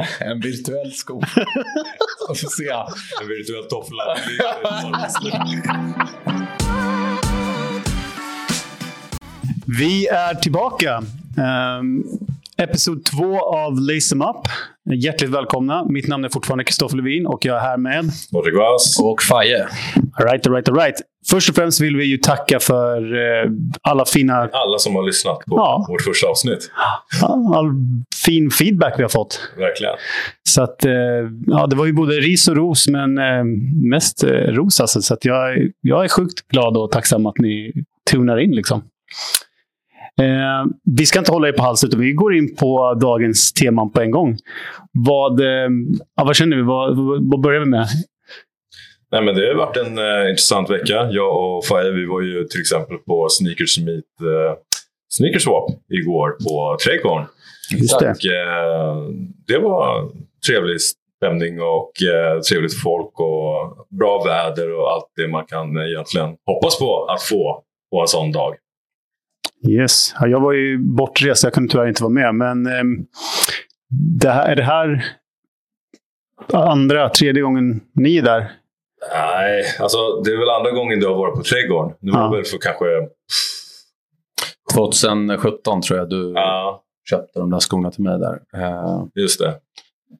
En virtuell sko. Vi får se. En virtuell toffla. Vi är tillbaka. Um, episod två av Lace Em Up. Hjärtligt välkomna. Mitt namn är fortfarande Kristoffer Levin och jag är här med... Patrik Vass. Och Faye. All right, all right, all right. Först och främst vill vi ju tacka för uh, alla fina... Alla som har lyssnat på Ja. vårt första avsnitt. All fin feedback vi har fått. Verkligen. Så att, eh, ja, det var ju både ris och ros, men eh, mest eh, ros. Alltså, så att jag, jag är sjukt glad och tacksam att ni tunar in. Liksom. Eh, vi ska inte hålla er på halsen, utan vi går in på dagens teman på en gång. Vad, eh, ja, vad känner vi? Vad, vad börjar vi med? Nej, men det har varit en eh, intressant vecka. Jag och Faye vi var ju till exempel på Sneakers Meet eh, Sneakerswap igår på Trädgården. Just det. Och, eh, det var trevlig stämning och eh, trevligt folk och bra väder och allt det man kan egentligen hoppas på att få på en sån dag. Yes. Ja, jag var ju bortrest, jag kunde tyvärr inte vara med. Men ehm, det här, är det här andra, tredje gången ni är där? Nej, alltså det är väl andra gången du har varit på Trädgården. Det var Ja. väl för kanske... 2017 tror jag du Ja, köpte de där skorna till mig där. Eh, just det.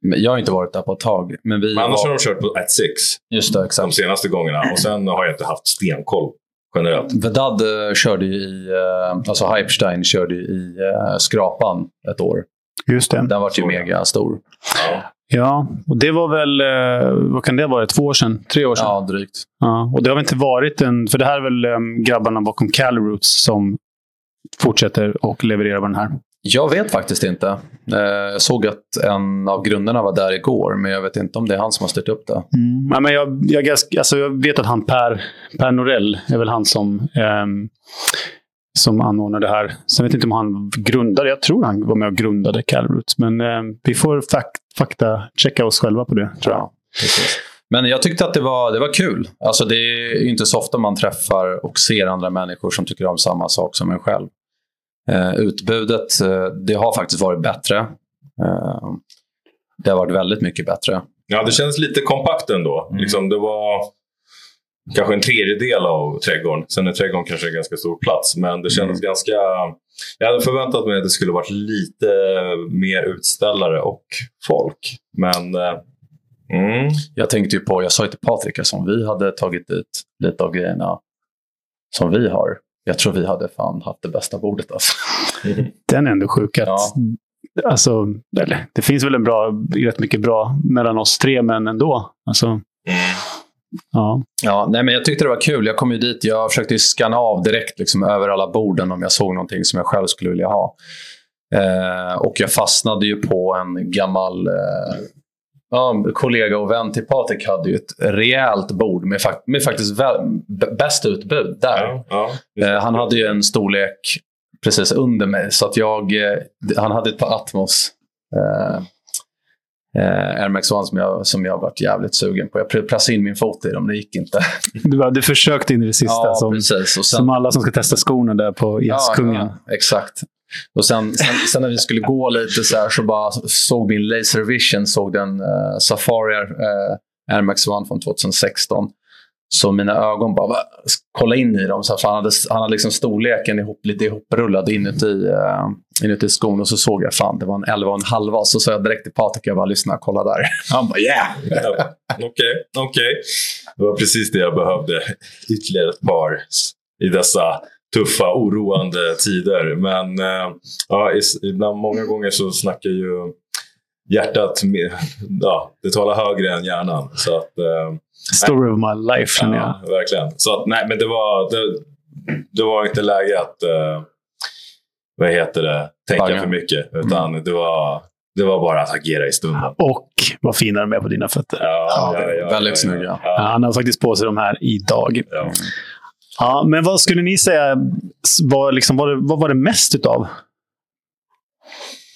jag har inte varit där på ett tag. Men vi Men annars var... har de kört på 1.6 Just det, de exakt. senaste gångerna. Och sen har jag inte haft stenkoll generellt. Vedad eh, körde ju i... eh, alltså Hyperstein körde ju i Skrapan ett år. Just det. Den var ju Så, ja. Ja. Och det var väl, eh, vad kan det vara, två år sedan? Tre år sedan? Ja, drygt. Ja, och det har väl inte varit en, för det här är väl um, grabbarna bakom Calroots som fortsätter och levererar på den här. Jag vet faktiskt inte. Eh, jag såg att en av grundarna var där igår, men jag vet inte om det är han som har styrt upp det. Mm. Ja, men jag, jag, alltså jag vet att han Per, per Norell är väl han som, ehm, som anordnar det här. Sen vet jag inte om han grundade, jag tror han var med och grundade Calroots. Men ehm, vi får fak- fakta checka oss själva på det, tror jag. Ja. Men jag tyckte att det var, det var kul. Alltså det är inte så ofta man träffar och ser andra människor som tycker om samma sak som en själv. Eh, utbudet, eh, det har faktiskt varit bättre. Eh, det har varit väldigt mycket bättre. ja, det känns lite kompakt ändå. Mm. Liksom, det var kanske en tredjedel av trädgården. Sen är trädgården kanske en ganska stor plats. Men det kändes Mm. ganska... Jag hade förväntat mig att det skulle varit lite mer utställare och folk. Men... Eh, mm, Jag tänkte ju på, jag sa ju till Patrik att om vi hade tagit ut lite av grejerna som vi har. Jag tror vi hade fan haft det bästa bordet alltså. Den är ändå sjuk. Att, Ja. alltså, det finns väl en bra, rätt mycket bra mellan oss tre, men ändå. Alltså, mm. Ja. Ja, nej, men jag tyckte det var kul. Jag kom ju dit, jag försökte ju scanna av direkt liksom, över alla borden om jag såg någonting som jag själv skulle vilja ha. Eh, och jag fastnade ju på en gammal eh, ja, kollega och vän till Patrik hade ju ett rejält bord med, med faktiskt bäst utbud där. Ja, ja. Eh, han hade ju en storlek precis under mig, så att jag, eh, han hade ett par Atmos eh, eh, Air Max One som jag, som jag varit jävligt sugen på. Jag pr- pressade in min fot i dem, det gick inte. du, bara- du försökte in i det sista, ja, som, sen, som alla som ska testa skorna där på Yes-kungen. Ja, exakt. Och sen, sen, sen när vi skulle gå lite så här så bara såg min laser vision såg den uh, Safari Max One från 2016. Så mina ögon bara, kolla in i dem. Så här, för han, hade, han hade liksom storleken ihop, lite ihoprullad inuti, uh, inuti skon. Och så såg jag, fan det var en 11 och en halva. Så sa jag direkt till Patrik, jag bara lyssna, kolla där. Han bara, yeah! Okej, Okej, okej. Det var precis det jag behövde. Ytterligare ett par i dessa tuffa, oroande tider. Men uh, ja, ibland, många gånger så snackar ju hjärtat ja, det talar högre än hjärnan. Så att, eh, Story of my life, känner jag. ja, verkligen. Så att, nej, men det var, det, det var inte läge att eh, vad heter det, tänka Banga. för mycket. Utan det, var, det var bara att agera i stunden. Och vad fina de är på dina fötter. Ja, väldigt snygga. Ja, Ja, han har faktiskt på sig de här idag. ja. Ja, men vad skulle ni säga var, liksom, var det, vad var det mest utav?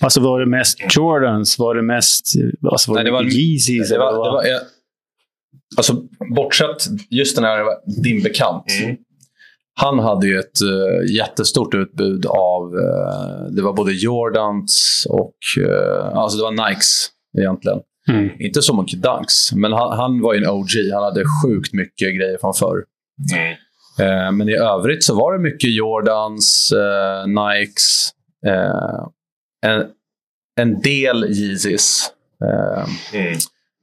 Alltså var det mest Jordans? Var det mest alltså, var Nej, det var- Yeezys? Det var, eller det vad? var, eh, alltså, bortsett just den här, din bekant. Mm. Han hade ju ett eh, jättestort utbud av, eh, det var både Jordans och, eh, alltså det var Nikes egentligen. Mm. Inte så mycket dunks, men han, han var ju en OG. Han hade sjukt mycket grejer från förr. Mm. Eh, men i övrigt så var det mycket Jordans, eh, Nikes, eh, en, en del Yeezys. Eh, Mm.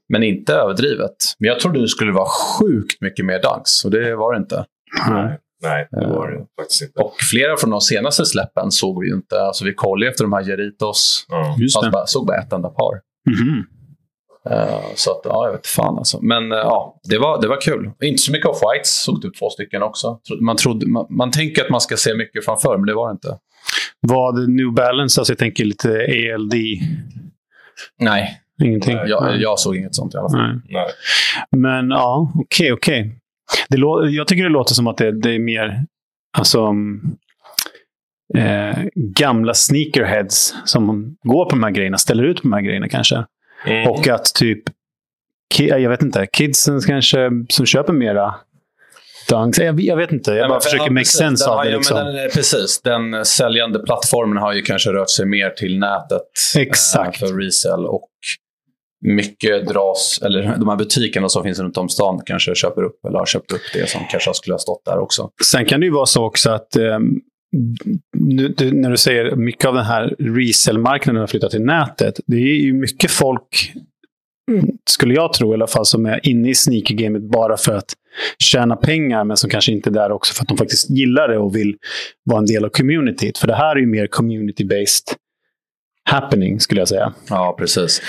men inte överdrivet. Men jag trodde det skulle vara sjukt mycket mer dunks och det var det inte. Nej, nej, det var det faktiskt inte. Och flera från de senaste släppen såg vi inte. Alltså vi kollade efter de här Jeritos. Ja. Just det. bara, såg bara ett enda par. Mhm. Eh, så att, ja, jag vet fan alltså. Men eh, ja, det var, det var kul. Inte så mycket off-whites. Såg typ två stycken också. Man, trodde, man, man tänker att man ska se mycket framför, men det var det inte. Vad New Balance, alltså jag tänker lite ELD. Nej, Ingenting? Jag, jag såg inget sånt i alla fall. Nej. Nej. Men ja, okej, okej. Det lå- Jag tycker det låter som att det, det är mer alltså, mm, eh, gamla sneakerheads som går på de här grejerna, ställer ut på de här grejerna kanske. Mm. Och att typ, jag vet inte, kidsen kanske som köper mera dunks. Jag, jag vet inte, jag Ja, bara försöker ja, make precis. sense Den av det. ja, Liksom. men den, är- precis. Den eh, säljande plattformen har ju kanske rört sig mer till nätet. Exakt. eh, För resell. Och mycket dras, eller de här butikerna som finns runt om stan kanske köper upp, eller har köpt upp det som kanske skulle ha stått där också. Sen kan det ju vara så också att eh, nu, du, när du säger mycket av den här resell-marknaden har flyttat till nätet. Det är ju mycket folk, skulle jag tro i alla fall, som är inne i sneaker-gamet bara för att tjäna pengar, men som kanske inte är där också för att de faktiskt gillar det och vill vara en del av communityt. För det här är ju mer community-based happening, skulle jag säga. Ja, precis.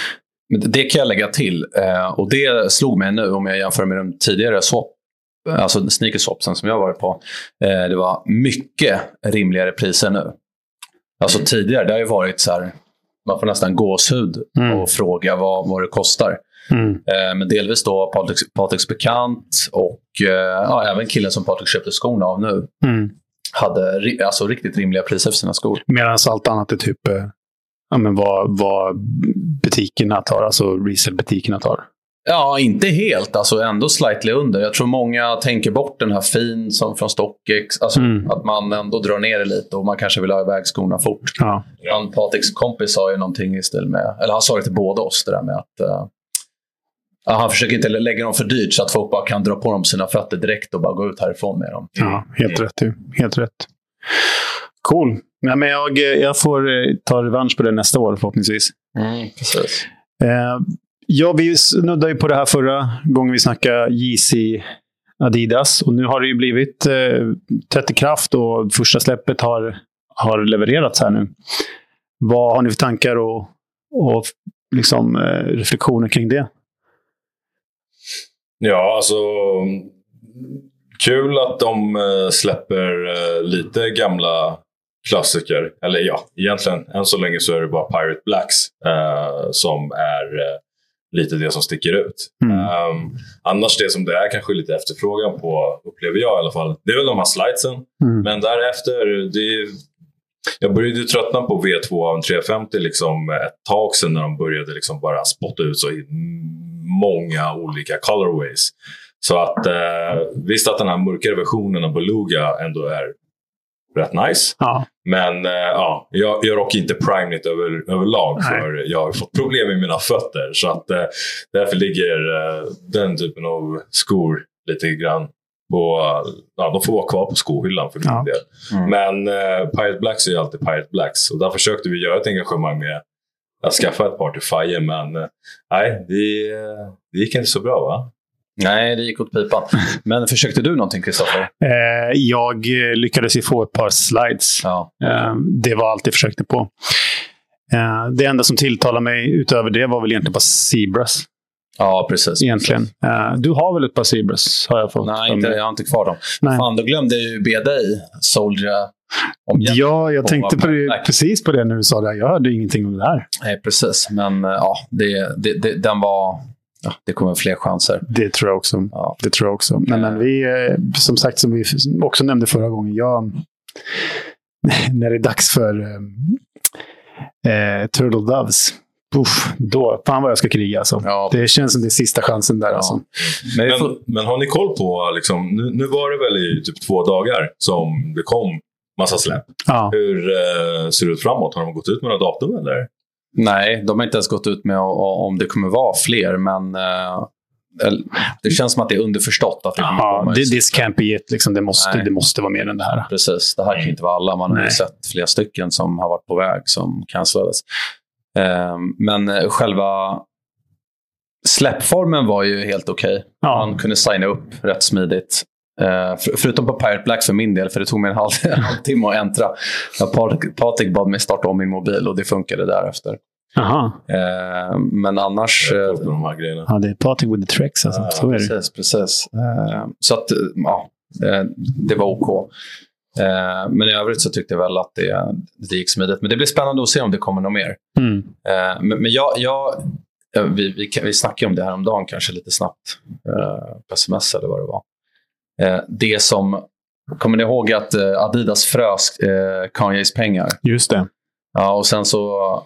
Men det kan jag lägga till. Eh, och det slog mig nu om jag jämför med de tidigare swap, alltså sneakerswapsen som jag varit på. Eh, det var mycket rimligare priser nu. Alltså tidigare, det har ju varit så här, man får nästan gåshud Mm. och fråga vad, vad det kostar. Mm. Eh, men delvis då Patriks, Patriks bekant och eh, ja, även killen som Patrik köpte skorna av nu Mm. hade ri- alltså, riktigt rimliga priser för sina skor. Medan allt annat är typ eh, ja, men vad, vad butikerna tar, alltså resell-butikerna tar. Ja, inte helt. Alltså ändå slightly under. Jag tror många tänker bort den här fin som från StockX. Alltså Mm. att man ändå drar ner det lite och man kanske vill ha iväg skorna fort. Ja. Han, Patriks kompis sa ju någonting i stil med, eller han sa det till båda oss, det där med att ja, han försöker inte lägga dem för dyrt så att folk bara kan dra på dem sina fötter direkt och bara gå ut härifrån med dem. Ja, helt rätt. Helt rätt. Cool. Nej, men jag, jag får eh, ta revansch på det nästa år förhoppningsvis. Mm, precis. Eh, ja, vi snuddade ju på det här förra gången vi snackade Yeezy Adidas. Och nu har det ju blivit eh, 30 kraft och första släppet har, har levererats här nu. Vad har ni för tankar och, och liksom, eh, reflektioner kring det? Ja, alltså kul att de eh, släpper eh, lite gamla klassiker. Eller ja, egentligen än så länge så är det bara Pirate Blacks eh, som är eh, lite det som sticker ut. Mm. Ehm, annars det som det är kanske lite efterfrågan på, upplever jag i alla fall, det är väl de här slidesen. Mm. Men därefter, det är, jag började tröttna på V2 av en 350 liksom ett tag sedan när de började liksom bara spotta ut så många olika colorways. Så att eh, visst att den här mörkare versionen av Beluga ändå är rätt nice. Ja. Men eh, ja, jag, jag rockar inte Primeknit över, överlag Nej. för jag har fått problem med mina fötter. Så att eh, därför ligger eh, den typen av skor lite grann på, ja, de får vara kvar på skohyllan för min Ja. del. Mm. Men eh, Pirate Blacks är ju alltid Pirate Blacks. Och där försökte vi göra ett engagemang med att skaffa ett par till Faye, men nej, det, det gick inte så bra va? Nej, det gick åt pipan. Men försökte du någonting, Kristoffer? Eh, jag eh, lyckades ju få ett par slides. Ja. Eh, det var allt jag försökte på. Det enda som tilltalade mig utöver det var väl egentligen bara Zebras. ja, precis. Egentligen. Eh, du har väl ett par Zebras? Har jag fått Nej, inte, jag har inte kvar dem. Nej. Fan, då glömde jag ju be dig, Soldier, om hjälp. Ja, jag tänkte på det, precis på det när du sa det. Jag hörde ingenting om det här. Nej, precis. Men ja, det, det, det, den var... Ja, det kommer fler chanser. Det tror jag också. Ja. Det tror jag också. Nej, men vi, eh, som sagt, som vi också nämnde förra gången. Jag, när det är dags för eh, eh, Turtle Doves. Uff, då, fan vad jag ska kriga alltså. Ja. Det känns som det är sista chansen där. Ja. Alltså. Men Men, får, men har ni koll på, liksom, nu, nu var det väl i typ två dagar som det kom massa släpp. Ja. Hur eh, ser det ut framåt? Har de gått ut med några datum eller? Nej, de har inte ens gått ut med om det kommer vara fler, men uh, det känns som att det är underförstått att det komma. Det, this can't be it. Liksom. Det, måste, det måste vara mer än det här. Precis. Det här kan inte vara alla. Man har ju sett flera stycken som har varit på väg som cancellades. Uh, men själva släppformen var ju helt okej. Okay. Ja. Han kunde signa upp rätt smidigt. Uh, för, förutom på Pirate Black för min del, för det tog mig en, halv, en halvtimme att äntra. Patrik bad mig starta om min mobil och det funkade därefter. Aha. Uh, men annars... Uh, de här grejerna. Ja, det är Patrik with the tricks. Alltså. så är precis, det. precis. så att, ja, det var OK. men i övrigt så tyckte jag väl att det, det gick smidigt. Men det blir spännande att se om det kommer något mer. Mm. men, men jag, jag vi, vi, vi snackade om det här om dagen kanske lite snabbt på sms eller vad det var. Eh, det som... Kommer ni ihåg att eh, Adidas frös eh, Kanyes pengar? Just det. Ja, och sen så...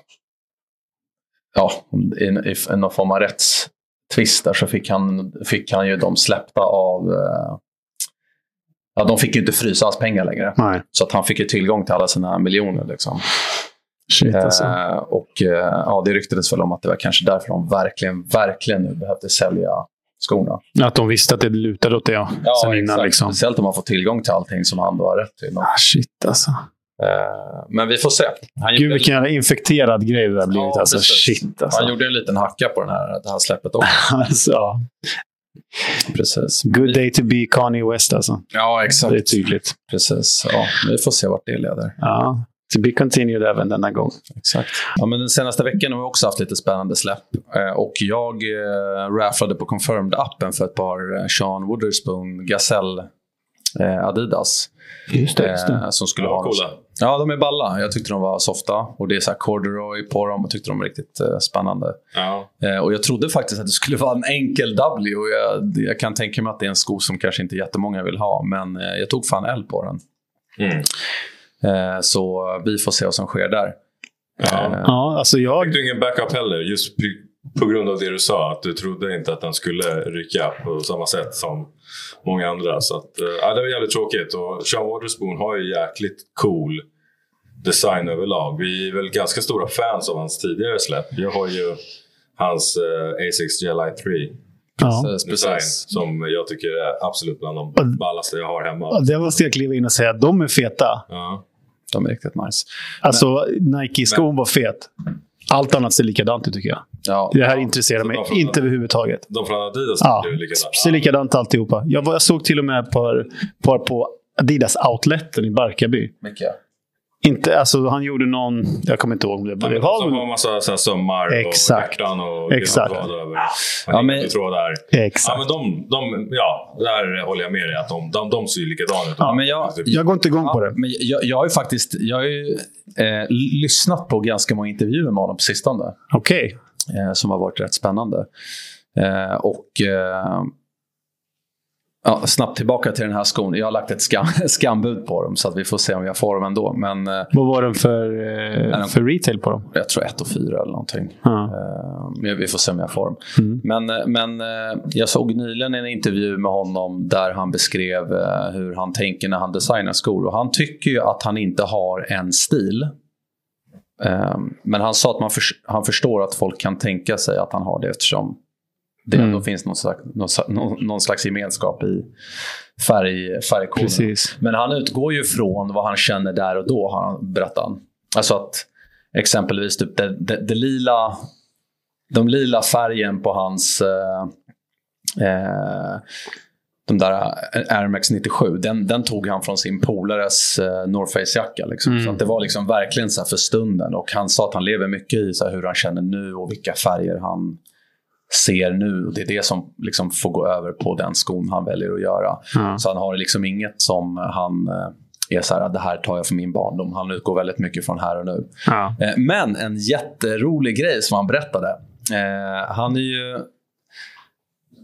Ja, i, i, i någon form av rättstvist där så fick han, fick han ju dem släppta av... Ja, de fick ju inte frysa hans pengar längre. Nej. Så att han fick ju tillgång till alla sina miljoner. Liksom. Shit, alltså. eh, och eh, ja, det ryktades väl om att det var kanske därför de verkligen, verkligen nu behövde sälja skorna. Att de visste att det lutade åt det ja. ja sen innan. Exakt. Liksom. Speciellt om man får tillgång till allting som han då har rätt till. Ah, shit alltså. Uh, men vi får se. Han Gud, vilken jävla infekterad grej det där blivit. Ja, alltså. Shit alltså. Han gjorde en liten hacka på den här, det här släppet också. alltså. Precis. Good day to be Kanye West alltså. Ja, exakt. Det är tydligt. Precis. Ja, vi får se vart det leder. Ja. To be continued även denna gång. Exakt. Ja, men den senaste veckan har vi också haft lite spännande släpp. Eh, och jag eh, rafflade på Confirmed-appen för ett par eh, Sean Wooderspoon Gazelle eh, Adidas. Just det, just det. Eh, som skulle ja, ha coola. Ja, de är balla. Jag tyckte de var softa. Och det är så här corduroy på dem och tyckte de var riktigt eh, spännande. Ja. Eh, och jag trodde faktiskt att det skulle vara en enkel W. Och jag, jag kan tänka mig att det är en sko som kanske inte jättemånga vill ha. Men eh, jag tog fan L på den. Mm. Eh, så vi får se vad som sker där. Ja. Eh, Ja, alltså jag... Fick du ingen backup heller? Just på grund av det du sa, att du trodde inte att den skulle rycka på samma sätt som många andra. Så att, eh, ja, det var jävligt tråkigt. Och Sean Waterspoon har ju jäkligt cool design överlag. Vi är väl ganska stora fans av hans tidigare släpp. Jag har ju hans uh, A6 Gel 3 Ja. Precis, design precis. som jag tycker är absolut bland de ballaste jag har hemma. Ja, Det måste jag kliva in och säga. De är feta. Ja. De är riktigt nice. Alltså, Nike-skon var fet. Allt annat ser likadant ut tycker jag. Ja, Det här intresserar Så mig får- inte överhuvudtaget. De från Adidas Ja, blir likadana. ser likadant alltihopa. Jag, var, jag såg till och med ett par, par på Adidas outleten i Barkarby. mycket. Inte, alltså, han gjorde någon... Jag kommer inte ihåg om det, Ja, det var. Som har en massa så här sömmar Exakt. och hjärtan och Exakt. över. Ja, men- trådar. Exakt. Ja, men de, de, ja, där håller jag med dig. Att de, de, de ser ju likadana ut. Ja, men jag- Jag går inte igång på Ja, det. men jag, jag har ju faktiskt jag har ju, eh, lyssnat på ganska många intervjuer med honom på sistone. Okej. Eh, som har varit rätt spännande. Eh, och eh, ja, Snabbt tillbaka till den här skon. Jag har lagt ett skam, skambud på dem så att vi får se om jag får dem ändå. Men eh, Vad var den för, eh, för retail på dem? jag tror ett och fyra eller någonting. Ja. Eh, men vi får se om jag får dem. Mm. Men, eh, men jag såg nyligen en intervju med honom där han beskrev hur han tänker när han designar skor. Och han tycker ju att han inte har en stil. Men han sa att man förs- han förstår att folk kan tänka sig att han har det eftersom det Mm. ändå finns någon slags, någon, någon, slags gemenskap i färg, färgkoderna. Precis. Men han utgår ju från vad han känner där och då, har han berättat. Alltså att exempelvis typ det, det, det lila, de lila färgen på hans eh, eh, de där Air Max 97, den, den tog han från sin polares eh, North Face-jacka. Liksom. Mm. Så att det var liksom verkligen så här för stunden. Och han sa att han lever mycket i så hur han känner nu och vilka färger han ser nu. Och det är det som liksom får gå över på den skon han väljer att göra. Ja. Så han har liksom inget som han eh, är så här, det här tar jag för min barndom. Han utgår väldigt mycket från här och nu. Ja. Eh, Men en jätterolig grej som han berättade. Eh, Han är ju...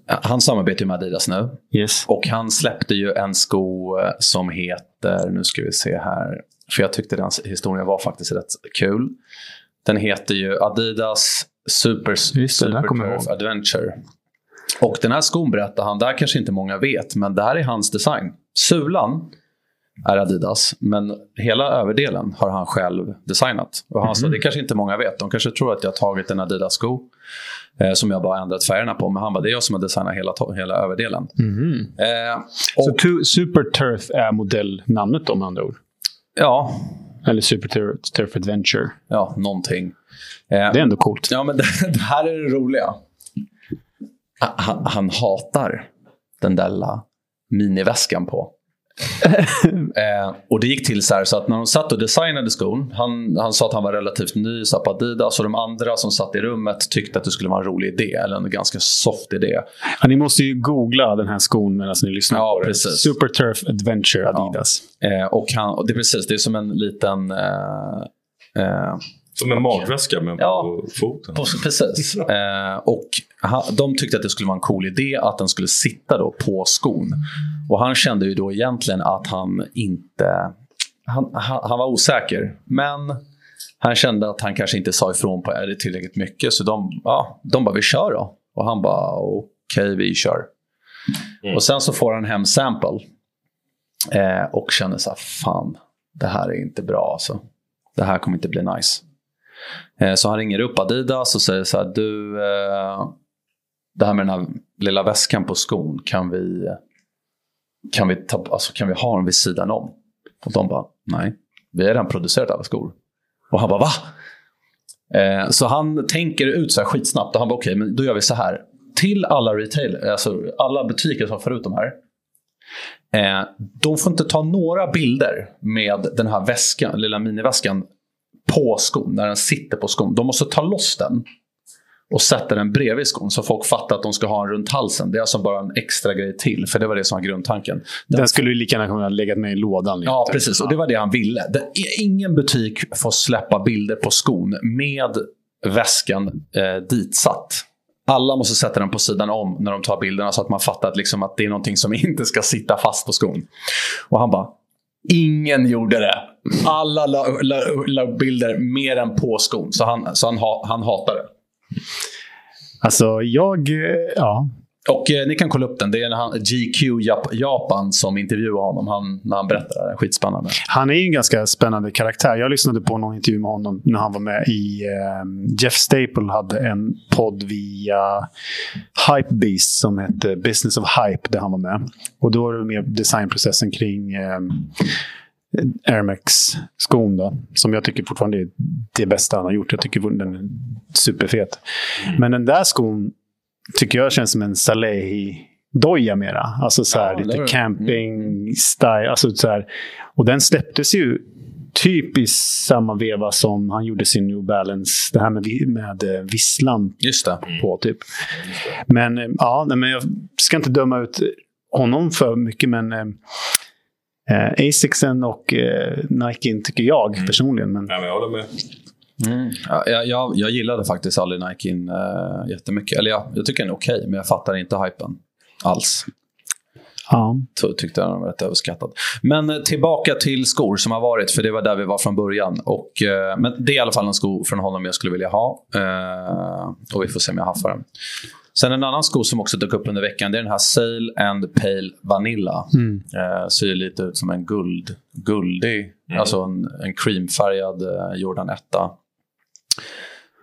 Han samarbetar ju med Adidas nu. Yes. Och han släppte ju en sko eh, som heter, nu ska vi se här, för jag tyckte den historien var faktiskt rätt kul. Den heter ju Adidas Super, Just det, den Super kommer jag Turf ihåg. Adventure. Och den här skon berättar han, det här kanske inte många vet, men det här är hans design. Sulan är Adidas. Men hela överdelen har han själv designat. Och han sa, det kanske inte många vet. De kanske tror att jag har tagit en Adidas-sko eh, som jag bara ändrat färgerna på. Men han bara, det är jag som har designat hela, hela överdelen. Eh, Så och, tu- Super Turf är modellnamnet med andra ord? ja, Eller Super Tur- Turf Adventure. ja, någonting. Eh, Det är ändå coolt. Ja, men det, det här är det roliga. Han, han hatar den där miniväskan på. eh, och det gick till så här så att när de satt och designade skon, han, han sa att han var relativt ny så på Adidas och de andra som satt i rummet tyckte att det skulle vara en rolig idé, eller en ganska soft idé. Ja, ni måste ju googla den här skon medan ni lyssnar Ja, på det. precis. Super Turf Adventure Adidas. Eh, och, han, och det är precis, det är som en liten eh, eh, Som en magväska men Ja. på foten. På, precis. Eh, och de tyckte att det skulle vara en cool idé att den skulle sitta då på skon. Och han kände ju då egentligen att han inte... Han, han, han var osäker. Men han kände att han kanske inte sa ifrån på är det tillräckligt mycket. Så de, ja, de bara, vi kör då. Och han bara, okej, vi kör. Mm. Och sen så får han hem sample. Eh, och känner så här, fan, det här är inte bra alltså. Det här kommer inte bli nice. Eh, Så han ringer upp Adidas och säger så här, du, eh, det här med den här lilla väskan på skon, kan vi, kan vi, ta, alltså, kan vi ha den vid sidan om? Och de bara, nej, vi har redan producerat alla skor. Och han bara, va? Eh, så han tänker ut så här skitsnabbt och han bara, okej, men då gör vi så här. Till alla retail, alltså alla butiker som får ut de här, Eh, de får inte ta några bilder med den här väskan, lilla miniväskan på skon, när den sitter på skon. De måste ta loss den och sätta den bredvid skon så folk fattar att de ska ha den runt halsen. Det är alltså bara en extra grej till, för det var det som var grundtanken. Den Den skulle ju lika gärna kunna lägga med i lådan. Ja, lite. precis. Och det var det han ville. Ingen butik får släppa bilder på skon med väskan eh, ditsatt. Alla måste sätta den på sidan om när de tar bilderna så att man fattar att, liksom, att det är någonting som inte ska sitta fast på skon. Och han bara, ingen gjorde det. Alla la, la, la bilder mer än på skon. Så han, så han, ha, han hatar det. Alltså, jag... Ja. Och eh, ni kan kolla upp den. Det är han, GQ Jap- Japan som intervjuar honom han, när han berättar det. här. Skitspännande. Han är ju en ganska spännande karaktär. Jag lyssnade på någon intervju med honom när han var med i... eh, Jeff Staple hade en podd via Hypebeast som hette Business of Hype, där han var med. Och då var det mer designprocessen kring eh, Air Max-skon då, som jag tycker fortfarande är det bästa han har gjort. Jag tycker den är superfet. Men den där skon tycker jag känns som en Salehi-doja mera. Alltså så här, Ja, lite camping-style. Alltså så här. Och den släpptes ju typ i samma veva som han gjorde sin New Balance. Det här med, med eh, visslan på. typ. Men eh, ja, men jag ska inte döma ut honom för mycket, men eh, eh, Asicsen och eh, Nike tycker jag personligen. Men Ja, men jag håller med. Mm. Ja, jag, jag, jag gillade faktiskt aldrig Nike in, uh, jättemycket. Eller jag, jag tycker den är okej, men jag fattar inte hypen alls. ja, tyckte jag den var rätt överskattad. Men eh, tillbaka till skor som har varit, för det var där vi var från början. Och, eh, men det är i alla fall en sko från honom jag skulle vilja ha. Eh, och vi får se om jag haffar den. Sen en annan sko som också dök upp under veckan, det är den här Sail and Pale Vanilla. mm. Eh, ser lite ut som en guld, guldig, alltså en, en creamfärgad eh, Jordan 1.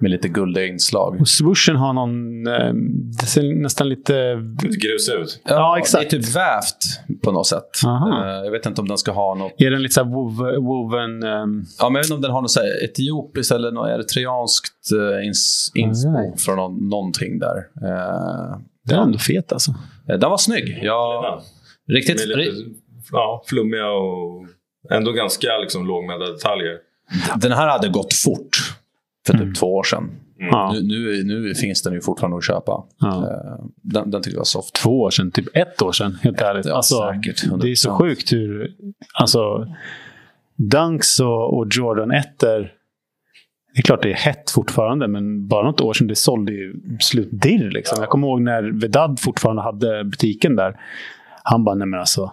Med lite guldiga inslag. Och swooshen har någon... Eh, det ser nästan lite... Grus ut. Ja, exakt. Det är typ vävt på något sätt. Aha. Eh, jag vet inte om den ska ha något... Är den lite så här wov- woven... ehm, Ja, men jag vet inte om den har något så här etiopiskt eller något eritreanskt uh, ins, inspo Alright. från någon, någonting där. Eh, den är ändå fet alltså. den var snygg. Jag, Ja. riktigt, lite ja, flummiga och ändå ganska liksom, lågmälda detaljer. Den här hade gått fort för typ Mm. två år sedan. Ja. Nu, nu, nu finns den ju fortfarande att köpa. Ja. Eh, Den, den tycker jag var soft. Två år sedan, typ ett år sedan. Helt ärligt. Ja, alltså, säkert, det är så 100%. sjukt hur... Alltså, Dunks och, och Jordan 1 Det är klart det är hett fortfarande, men bara något år sedan det sålde ju slut dirr. Liksom. Jag kommer ihåg när Vedad fortfarande hade butiken där. Han bara, nej men alltså.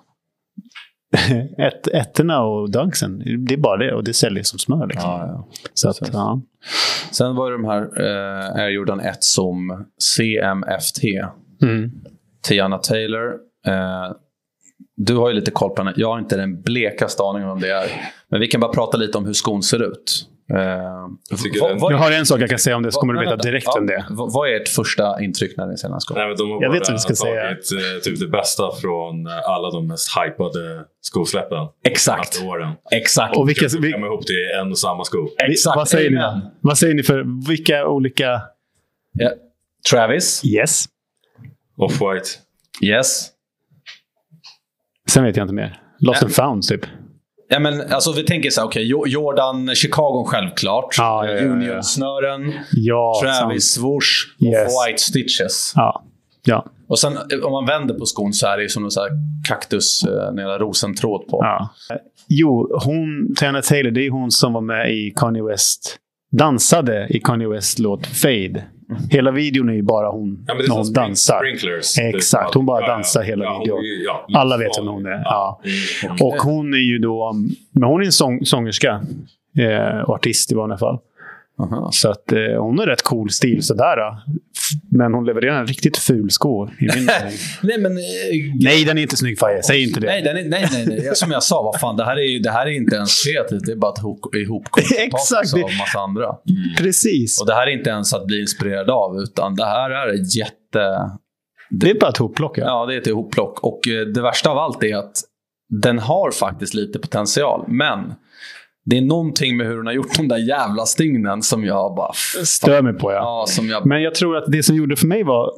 ett, ettorna och Dunksen, det är bara det. Och det säljer som smör. Liksom. Ja, ja. Så att, ja. Sen var det de här eh, Air Jordan 1 som CMFT. Mm. Tiana Taylor. Eh, du har ju lite koll på henne. Jag har inte den blekaste aning om det är. Men vi kan bara prata lite om hur skon ser ut. Uh, vad- Jag har en sak jag kan säga om det, så kommer du veta direkt Ja, om det. vad- Vad är ert första intryck när ni ser den här skon? Nej, men de har Jag vet vad du ska säga. tagit eh, typ det bästa från eh, alla de mest hypade skosläppen. Exakt. åren. Exakt. Och vilka, vi, klämma ihop det i en och samma sko. Exakt. vad, säger ni, Amen. vad säger ni för vilka olika... Ja. Travis? Yes. Off-white. Yes. Sen vet jag inte mer. Lost Ja. and found, typ. Ja, men, alltså, vi tänker så här, Jo- Jordan, Chicago självklart. Ja, ja. Union-snören. Ja, Travis sant. swoosh och Yes. white stitches. Ja. ja. Och sen eh, om man vänder på skon så är det som en så här kaktus, eh, en jävla rosentråd på. ja. Jo, hon, Tiana Taylor, det är hon som var med i Kanye West. Dansade i Kanye West låt Fade. Hela videon är ju bara hon Ja, när hon dansar. Sprinklers. Exakt, hon bara dansar hela hon videon. ju- ja, Alla vet vem hon är. Ja. Och hon är ju då... Men hon är en sång, sångerska. Eh, och artist i vanliga fall. Aha. Så att eh, hon har rätt cool stil sådär. Men hon levererar en riktigt ful sko i min. Nej, men... eh, Nej, den är inte snygg Faye. Säg inte det. Nej, är, nej, nej, nej. Som jag sa, vad fan, det här är, ju, det här är inte ens kreativt. Det är bara ett ihop- ihopkokat Exakt, av det- massa andra. Precis. Och det här är inte ens att bli inspirerad av, utan det här är jätte... Det är bara ett hopplock. Ja. Ja, det är ett ihopplock. Och eh, det värsta av allt är att den har faktiskt lite potential, men det är någonting med hur hon har gjort de där jävla stygnen som jag bara... Stör mig på ja. Ja, som jag... Men jag tror att det som gjorde för mig var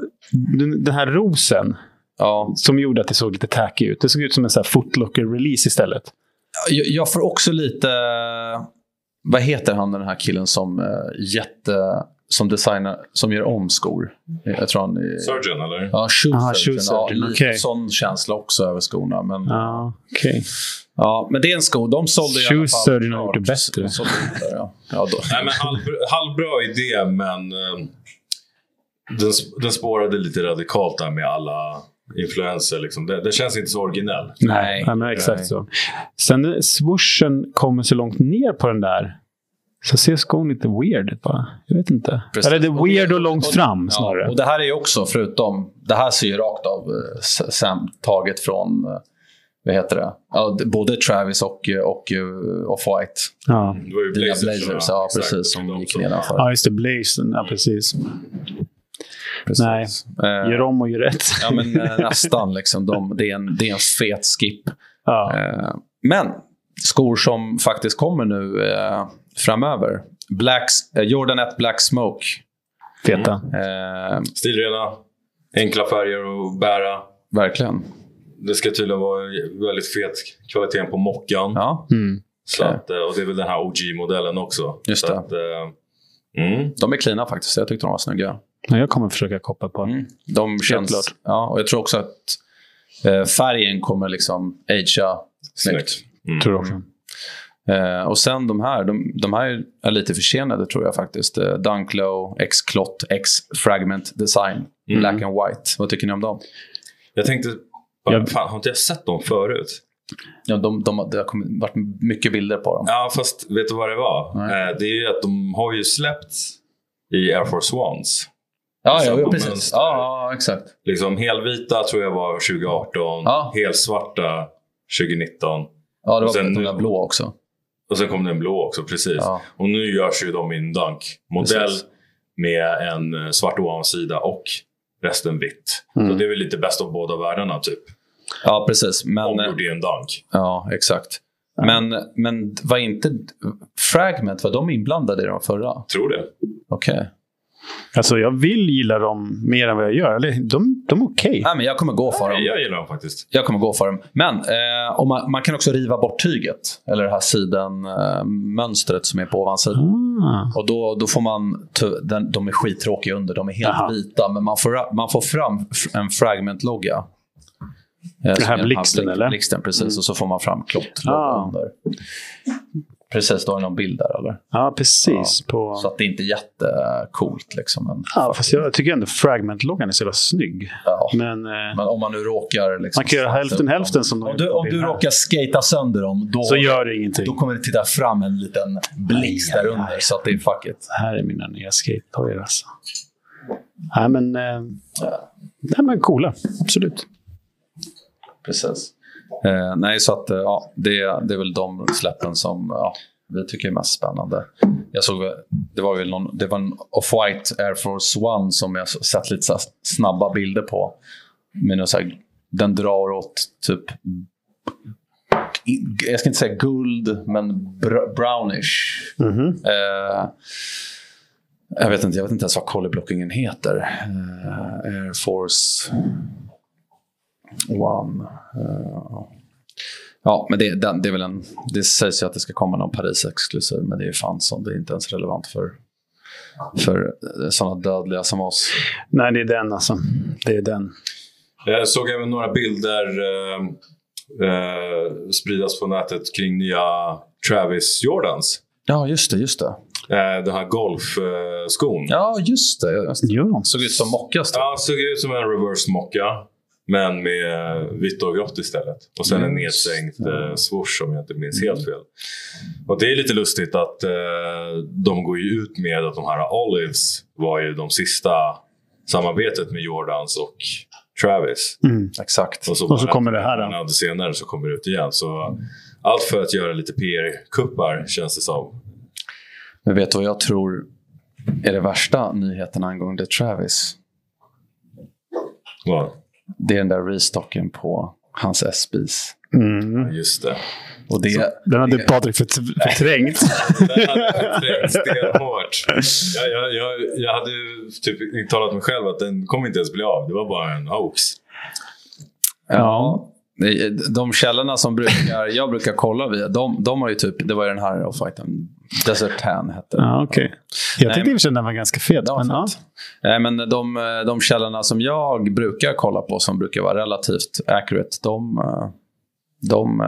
den, här rosen Ja. som gjorde att det såg lite tacky ut. Det såg ut som en så här footlocker-release istället. Jag, jag får också lite... Vad heter han den här killen som eh, jätte... Som designar, som gör om skor? Jag tror han är... Surgeon, eller? Ja, shoe Aha, surgeon. shoe Ja, lite okej. sån känsla också över skorna. Men, ja. Ja, men det är en sko. De sålde i Shoe alla fall surgeon har gjort det bättre. Ja. Ja. Nej, men halv, halvbra idé, men eh, den, den spårade lite radikalt där med alla influenser. Liksom. Det, det känns inte så originell. Nej, Nej, men exakt nej. så. Sen när swooshen kommer så långt ner på den där så ser skon lite weird ut bara. Jag vet inte. Precis. Eller det är weird och långt fram Ja, snarare. och det här är ju också, förutom... Det här ser ju rakt av eh, sam, taget från... Vad heter det? Ja, både Travis och, och uh, Off-White. Ja. Det var ju Blazers, ja Exakt, precis. Som gick nedanför. ja, just det. Blazen. Ja, precis. Precis. nej. Eh, Gör om och gör rätt. Ja, men eh, nästan. Liksom, de, det, är en, det är en fet skip. Ja. Eh, men skor som faktiskt kommer nu eh, framöver. Blacks, eh, Jordan 1 Black Smoke. Feta. Eh, Stilrena, enkla färger att bära. verkligen. Det ska tydligen vara väldigt fet kvalitet på mockan. Ja, Mm. Så Okej. att, eh, och det är väl den här OG-modellen också. Just så det. Att, eh, mm. de är cleana faktiskt. Jag tyckte de var snygga. Ja, jag kommer försöka koppa på. Mm. De känns... klart. Ja, och jag tror också att eh, färgen kommer liksom agea snyggt. Snyggt. Mm. Tror jag också. Eh, och sen de här, de, de här är lite försenade tror jag faktiskt. Eh, Dunklow, X-Clot, X-Fragment Design, Mm. Black and White. Vad tycker ni om dem? Jag tänkte, Jag- fan, har inte jag sett dem förut? Ja, de, de, det har varit mycket bilder på dem. Ja, fast vet du vad det var? Nej. Eh, det är ju att de har ju släppt i Air Force Ones. Ja, ja, ja precis. Ja, ja, exakt. Liksom helvita tror jag var 2018, Ja. helsvarta 2019 Ja, det var de där blå också. och sen kom den blå också. precis. Ja. Och nu görs ju de i en dunk-modell med en eh, svart ovansida och resten vitt. Mm. Så det är väl lite bäst av båda världarna typ. Ja, precis. Men, Omgjord i en dunk. ja, exakt. Men, men var inte Fragment, var de inblandade i de förra? Tror det. Okej. Alltså, jag vill gilla dem mer än vad jag gör. Eller, de, de är okej. Nej, men jag kommer gå för dem. Jag gillar dem faktiskt. Jag kommer gå för dem. Men eh, man, man kan också riva bort tyget. Eller det här sidenmönstret eh, mönstret som är på ovansidan. Ah. Och då, då får man... Den, de är skittråkiga under. De är helt Aha. vita. Men man får, man får fram en fragment-logga. Eh, som här är den blixten, eller? Blixten, precis. Mm. Och så får man fram klott Ah. under. Precis, då har du någon bild där eller? Ja, precis. På... Så att det är inte jättecoolt liksom. Men, Ja, fast jag tycker ändå Fragment-loggan är så jävla snygg. ja. Men eh, Men om man nu råkar... Liksom, man kan göra hälften hälften som Om du, om du råkar skata sönder dem, då, Så gör det ingenting. då kommer det titta fram en liten blixt där under. Så att det är fuck it. Det här är mina nya skatetoyer alltså. Nej, men... Eh, nej, men coola. Absolut. Precis. Eh, nej, så att, eh, ja, det, det är väl de släppen som ja, vi tycker är mest spännande. Jag såg, det var väl någon, det var en Off-White Air Force One som jag sett lite snabba bilder på. Men så här, den drar åt typ jag ska inte säga guld, men br brownish. Eh, jag, vet inte, jag vet inte ens vad collie heter. Eh, Air Force One. Eh, ja, men det, den, det, är väl en, det sägs ju att det ska komma någon Paris-exklusiv, men det är fan så. Det är inte ens relevant för, för sådana dödliga som oss. Nej, det är den alltså. Det är den. Jag såg även några bilder eh, eh, spridas på nätet kring nya Travis Jordans. Ja, just det. just det. Eh, den här golfskon. Ja, just det. Just det. Ja. Såg ut som mockas. Ja, såg ut som en reverse mocka. Men med vitt och grått istället. Och sen en nedsänkt eh, swoosh om jag inte minns helt fel. Och det är lite lustigt att eh, de går ju ut med att de här Olives var ju de sista samarbetet med Jordans och Travis. Mm. Exakt. Och så kommer det här då. månader senare så kommer det ut igen. Så allt för att göra lite PR-kuppar känns det som. Men vet du vad jag tror är det värsta nyheten angående Travis? Ja, Det är den där restocken på hans SBs. Mm. just det. Och det, Den hade Patrik för- förträngt. Den hade förträngt stenhårt. Jag, jag, jag, jag hade ju typ intalat mig själv att den kommer inte ens bli av. Det var bara en hoax. ja, det- de källorna som brukar, jag brukar kolla via, de, de har ju typ, det var ju den här off-whiten, Desert Tan hette den. Ja, okej. Jag tyckte i och för sig den var ganska fet. Den var Men, ja. Nej, men de, de källorna som jag brukar kolla på, som brukar vara relativt accurate, de, de,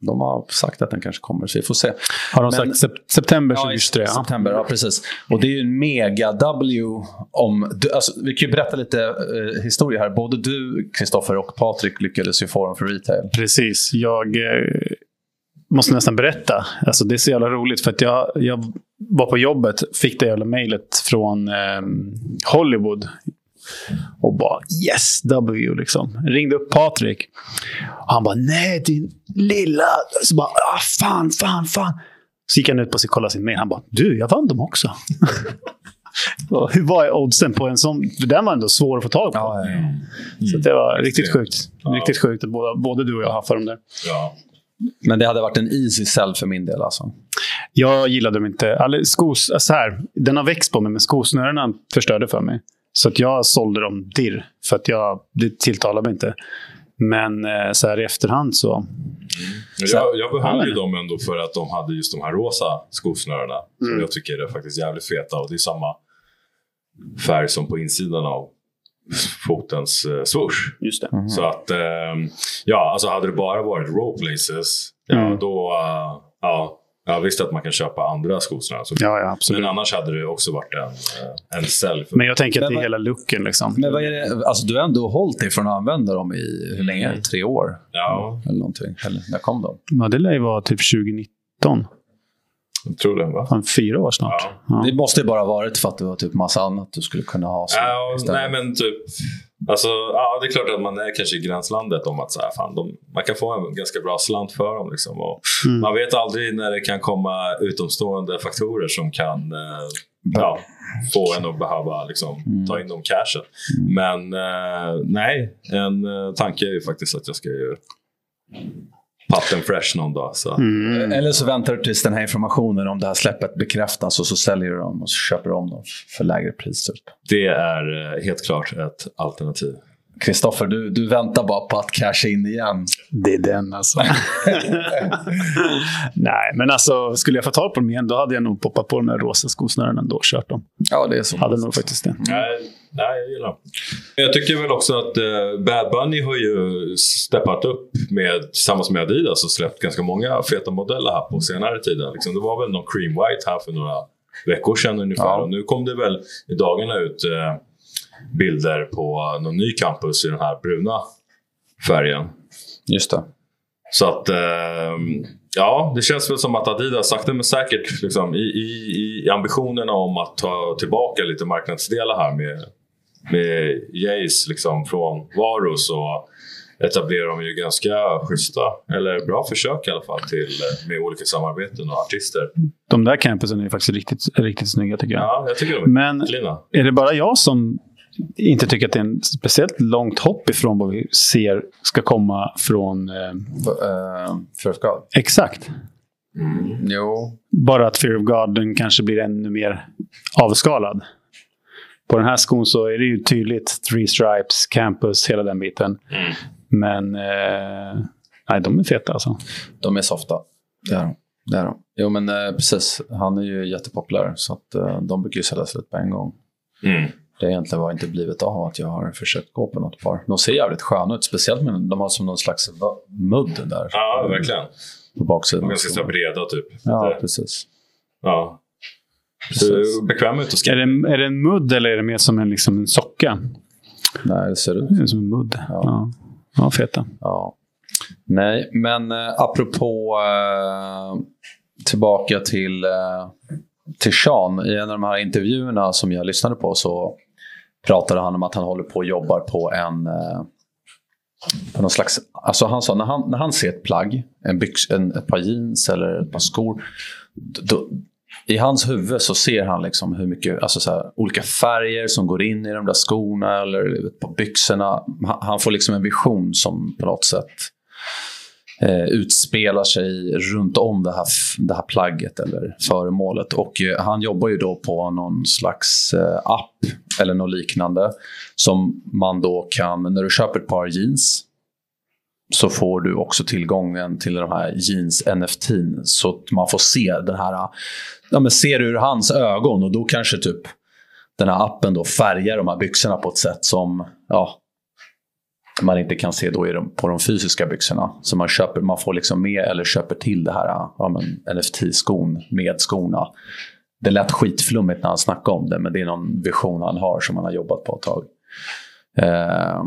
de har sagt att den kanske kommer, så vi får se. Har de Men- sagt sep- september Ja, i 2023? Ja. september, ja precis. Och det är ju en mega-W om... du- Alltså, vi kan ju berätta lite eh, historia här. Både du, Kristoffer och Patrik lyckades ju få dem för retail. Precis. Jag eh, måste nästan berätta. Alltså, det är så jävla roligt. För att jag, jag var på jobbet, fick det jävla mejlet från eh, Hollywood. Och bara yes, W liksom. Ringde upp Patrik. Och han bara nej din lilla. Så bara ah, fan, fan, fan. Så gick han ut på sig och kollade sin mail. Han bara du, jag vann dem också. Hur var oddsen på en sån? Den var ändå svår att få tag på. Så det var riktigt Extremt. sjukt. Ja. Riktigt sjukt att både, både du och jag har för dem där. Ja. Men det hade varit en easy sell för min del. Alltså. Jag gillade dem inte. Alltså, skos, så här, den har växt på mig, men skosnörena förstörde för mig. Så att jag sålde dem dirr, för att jag, det tilltalar mig inte. Men eh, så här i efterhand så... Så- Jag, jag behöll ju dem ändå för att de hade just de här rosa skosnörena. Som Mm. jag tycker är faktiskt jävligt feta. Och det är samma färg som på insidan av fotens eh, swoosh. Just det. Mm. Så att, ehm, ja, alltså hade det bara varit row places, ja, Mm. då, uh, ja, jag visste att man kan köpa andra skosnören. Så, Ja, ja, absolut. men annars hade det också varit en, eh, en sälj. Men jag tänker att Men det är hela looken. Liksom. Men vad är det? Alltså, du har ändå hållit dig från att använda dem i hur länge? Mm. Tre år? Ja, Eller någonting. Eller, när kom de? Ja, det lär ju vara typ 2019. Jag tror det. Va? Fan, fyra år snart. Ja. Ja. Det måste ju bara varit för att det var typ massa annat du skulle kunna ha. så Ja, nej men typ. Alltså, ja, det är klart att man är kanske i gränslandet om att så här, fan, de, man kan få en ganska bra slant för dem. Liksom, och Mm. Man vet aldrig när det kan komma utomstående faktorer som kan eh, ja, få en att behöva liksom, Mm. ta in de cashen. Men eh, nej, en eh, tanke är ju faktiskt att jag ska ju patten fresh någon dag. Så. Mm. Eller så väntar du tills den här informationen om det här släppet bekräftas och så säljer du dem och så köper du om dem för lägre pris. Typ. Det är eh, helt klart ett alternativ. Kristoffer, du, du väntar bara på att casha in igen. Det är den alltså. Nej, men alltså skulle jag få tag på dem igen, då hade jag nog poppat på de där rosa skosnörena ändå och kört dem. Ja, det är så. Hade nog faktiskt det. Nej, nej, jag gillar dem. Jag tycker väl också att eh, Bad Bunny har ju steppat upp med, tillsammans med Adidas och släppt ganska många feta modeller här på senare tiden. Liksom, det var väl någon cream white här för några veckor sedan ungefär. Ja. Och nu kom det väl i dagarna ut eh, bilder på någon ny campus i den här bruna färgen. Just det. Så att, ehm, ja, det känns väl som att Adidas sakta men säkert liksom, i, i, i ambitionerna om att ta tillbaka lite marknadsdelar här med, med Jays liksom, från Varus och etablerar de ju ganska schyssta, eller bra försök i alla fall, till, eh, med olika samarbeten och artister. De där campusen är faktiskt riktigt, riktigt snygga tycker jag. Ja, jag tycker de är Men fina. är det bara jag som inte tycker att det är en speciellt långt hopp ifrån vad vi ser ska komma från... Eh, Uh, Fear of God. exakt. Jo. Bara att Fear of God den kanske blir ännu mer avskalad. På den här skon så är det ju tydligt Three Stripes, Campus, hela den biten. Mm. Men eh, nej, de är feta alltså. De är softa. Det är de. Det är de. Jo, men eh, precis. Han är ju jättepopulär, så att, eh, de brukar ju sälja slut på en gång. Mm. Det egentligen var inte blivit av att jag har försökt gå på något par. De ser jävligt sköna ut, speciellt med de har som någon slags mudd där Ja, verkligen. på De baksidan. ganska så breda typ. Ja, Lite- precis. ja. precis. Bekväm ut och Är det, är det en mudd eller är det mer som en, liksom en socka? Nej, det ser ut. Det som en mudd. Ja. Ja, ja feta. Ja. Nej, men eh, apropå eh, tillbaka till, eh, till Sean. I en av de här intervjuerna som jag lyssnade på så pratade han om att han håller på och jobbar på en eh, på någon slags, alltså han sa när han, när han ser ett plagg, en byx, en, ett par jeans eller ett par skor. Då, I hans huvud så ser han liksom hur mycket, alltså så här, olika färger som går in i de där skorna eller på byxorna. Han, han får liksom en vision som på något sätt eh, utspelar sig runt om det här, det här plagget eller föremålet. Och eh, han jobbar ju då på någon slags eh, app eller något liknande som man då kan, när du köper ett par jeans så får du också tillgången till de här jeans NFT så att man får se den här, ja men ser ur hans ögon och då kanske typ den här appen då färgar de här byxorna på ett sätt som, ja, man inte kan se då i de, på de fysiska byxorna. Så man, köper, man får liksom med eller köper till det här ja, NFT-skon med skorna. Det lät skitflummigt när han snackade om det, men det är någon vision han har som han har jobbat på ett tag. Eh,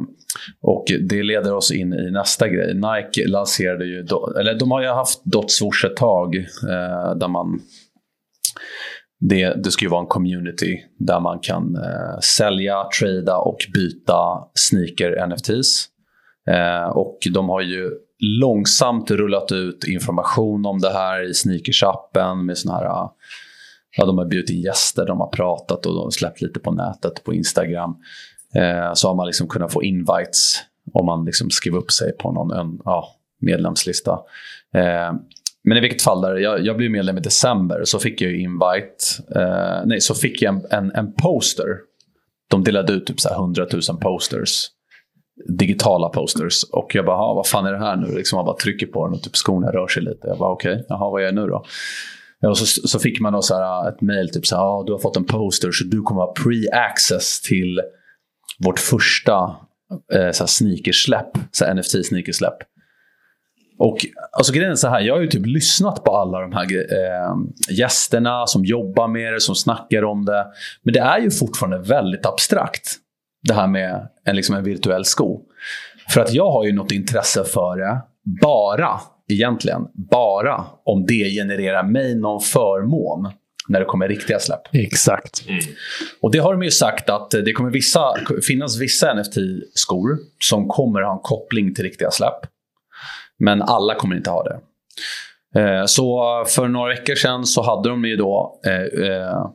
och det leder oss in i nästa grej. Nike lanserade ju, eller de har ju haft Dot Swoosh ett tag, eh, där man det, det ska ju vara en community där man kan eh, sälja, trada och byta sneaker NFTs. Eh, och de har ju långsamt rullat ut information om det här i sneakers-appen med såna här eh, Ja, de har bjudit in gäster, de har pratat och de har släppt lite på nätet, på Instagram. Eh, så har man liksom kunnat få invites om man liksom skriver upp sig på någon en, ja, medlemslista. Eh, men i vilket fall, där, jag, jag blev medlem i december så fick jag invite. Eh, nej, så fick jag en, en, en poster. De delade ut typ så här 100 000 posters. Digitala posters. Och jag bara, vad fan är det här nu? Liksom man bara trycker på den och typ skorna rör sig lite. Jag bara, okej, okay, jaha, vad gör jag nu då? Ja, och så, så fick man då så här eh, ett mail, typ så här, ah, du har fått en poster så du kommer ha pre-access till vårt första eh, sneakersläpp, NFT-sneakersläpp. Och alltså grejen är så här, jag har ju typ lyssnat på alla de här eh, gästerna som jobbar med det, som snackar om det. Men det är ju fortfarande väldigt abstrakt. Det här med en, liksom en virtuell sko. För att jag har ju något intresse för det bara, egentligen, bara om det genererar mig någon förmån när det kommer riktiga släpp. Exakt. Och det har de ju sagt att det kommer vissa, finnas vissa NFT-skor som kommer ha en koppling till riktiga släpp. Men alla kommer inte ha det. Eh, så för några veckor sedan så hade de ju då eh, eh,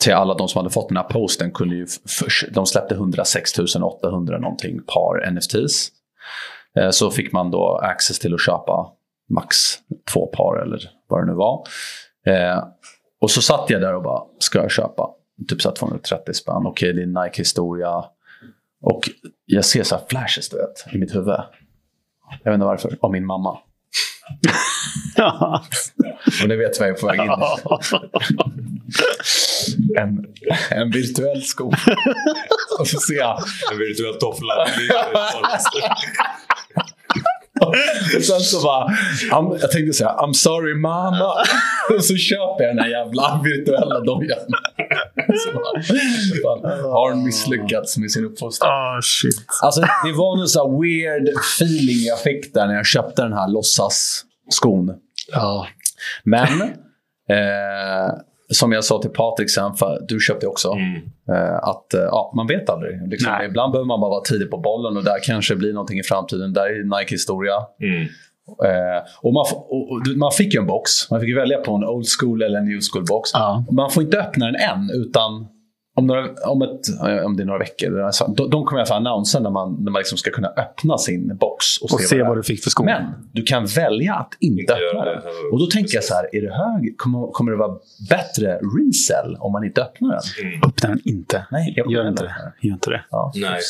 till alla de som hade fått den här posten kunde ju de släppte 106 800 någonting par NFTs. Så fick man då access till att köpa max två par eller vad det nu var. Och så satt jag där och bara, ska jag köpa? Typ så 230 spänn. Okej, det är Nike-historia. Och jag ser så här flashes du vet, i mitt huvud. Jag vet inte varför. Av min mamma. Och ni vet vad jag är på väg in. En, en virtuell sko. Och så ser jag. En virtuell toffla. Och sen så bara, I'm, jag tänkte säga I'm sorry mama. Och så köper jag den här jävla virtuella dojan. Har hon misslyckats med sin uppfostran? Ah, shit. Alltså, det var någon så här weird feeling jag fick där när jag köpte den här låtsasskon. Ja. Men eh, som jag sa till Patrik sen, för du köpte också, Mm. eh, att eh, ja, man vet aldrig. Liksom, ibland behöver man bara vara tidig på bollen och där kanske blir någonting i framtiden. Där är Nike-historia. Mm. Eh, och man, och, och, man fick ju en box. Man fick välja på en old school eller en new school box. Ja. Man får inte öppna den än, utan om, några, om, ett, eh, om det är några veckor. så- De, de kommer alla fall annonsa när man, när man liksom ska kunna öppna sin box och, Och se vad är. du fick för skor. Men du kan välja att inte, Inte öppna den. det. Och då tänker jag så här, är det hög, kommer, kommer det vara bättre resell om man inte öppnar den? Mm. Öppna den inte. Nej, jag Gör inte det. Gör inte det. Ja, Nej.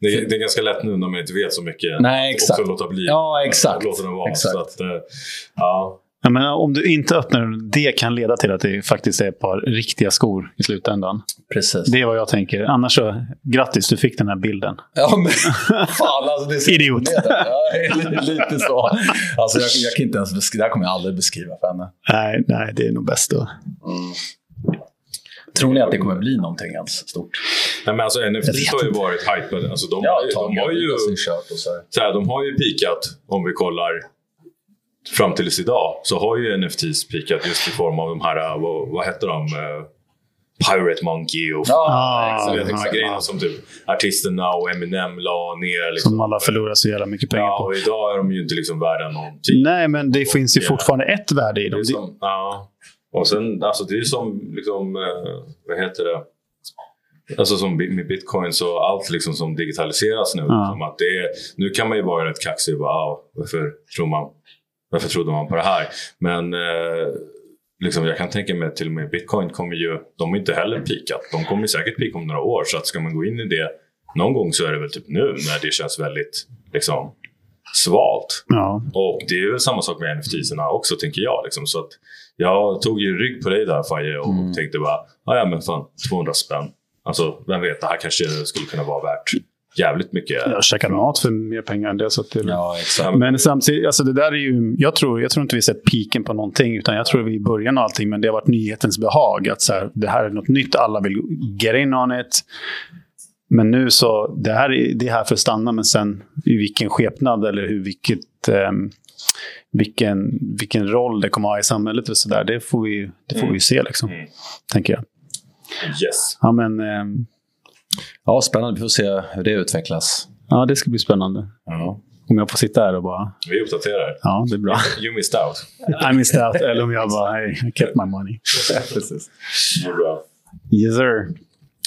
Det, är, det är ganska lätt nu när man inte vet så mycket. Nej, att exakt. Också låta bli. Ja, exakt. Låta den vara. Exakt. Så att, eh, ja. Jag menar, om du inte öppnar den, det kan leda till att det faktiskt är ett par riktiga skor i slutändan. Precis. Det är vad jag tänker. Annars så, grattis, du fick den här bilden. Ja, men fan alltså. Det är så Idiot. Ja, li- lite så. Alltså, jag, jag kan inte ens beskriva, det här kommer jag aldrig beskriva för henne. Nej, nej, det är nog bäst då. Tror ni att det kommer bli någonting ens stort? Nej, men alltså, vet har ju varit hypade. Alltså, de, Ja, har ju- de, Tage har ju, så här. så här, de har ju pikat, om vi kollar fram tills idag, så har ju NFTs pikat just i form av de här, eh, vad, vad heter de? Eh, Pirate Monkey och Ah, så vet, de här exakt. grejerna som typ artisterna och Eminem la ner. Liksom. Som alla förlorar så jävla mycket pengar Ja, på. och idag är de ju inte liksom värda någonting. Nej, men det finns ju Ja. fortfarande ett värde i Det dem. är som, ja. Och sen, alltså det är som, liksom, eh, vad heter det? Alltså som med bitcoins och allt liksom som digitaliseras nu. Ja. Som att det är, nu kan man ju vara rätt kaxig och bara, ah, varför, tror man, varför trodde man på det här? Men eh, liksom, jag kan tänka mig att till och med bitcoin kommer ju, de har inte heller pikat. De kommer säkert pika om några år. Så att ska man gå in i det någon gång så är det väl typ nu när det känns väldigt liksom, svalt. Ja. Och det är väl samma sak med NFT-serna också, tänker jag. Liksom. Så att jag tog ju rygg på dig där, Faye, och Mm. tänkte bara, "Ah, ja men fan, 200 spänn. Alltså, vem vet, det här kanske skulle kunna vara värt jävligt mycket. Jag käkar mat för mer pengar än det. Så att det Ja, exakt. Men samtidigt, alltså det där är ju, jag tror, jag tror inte vi sett piken på någonting, utan jag tror vi är i början av allting, men det har varit nyhetens behag. Att så här, det här är något nytt, alla vill get in on it. Men nu så, det här är, det är här för att stanna, men sen i vilken skepnad eller hur, vilket, ehm, vilken, vilken roll det kommer ha i samhället och sådär, det får vi det får vi se liksom, Mm. tänker jag. Yes. Ja, men ehm, Ja, spännande. Vi får se hur det utvecklas. ja, det ska bli spännande. Ja. Om jag får sitta här och bara, Vi uppdaterar. ja, det är bra. You missed out. I missed out. Eller om jag bara, hey, I kept my money. Precis. Det är bra. Yes sir.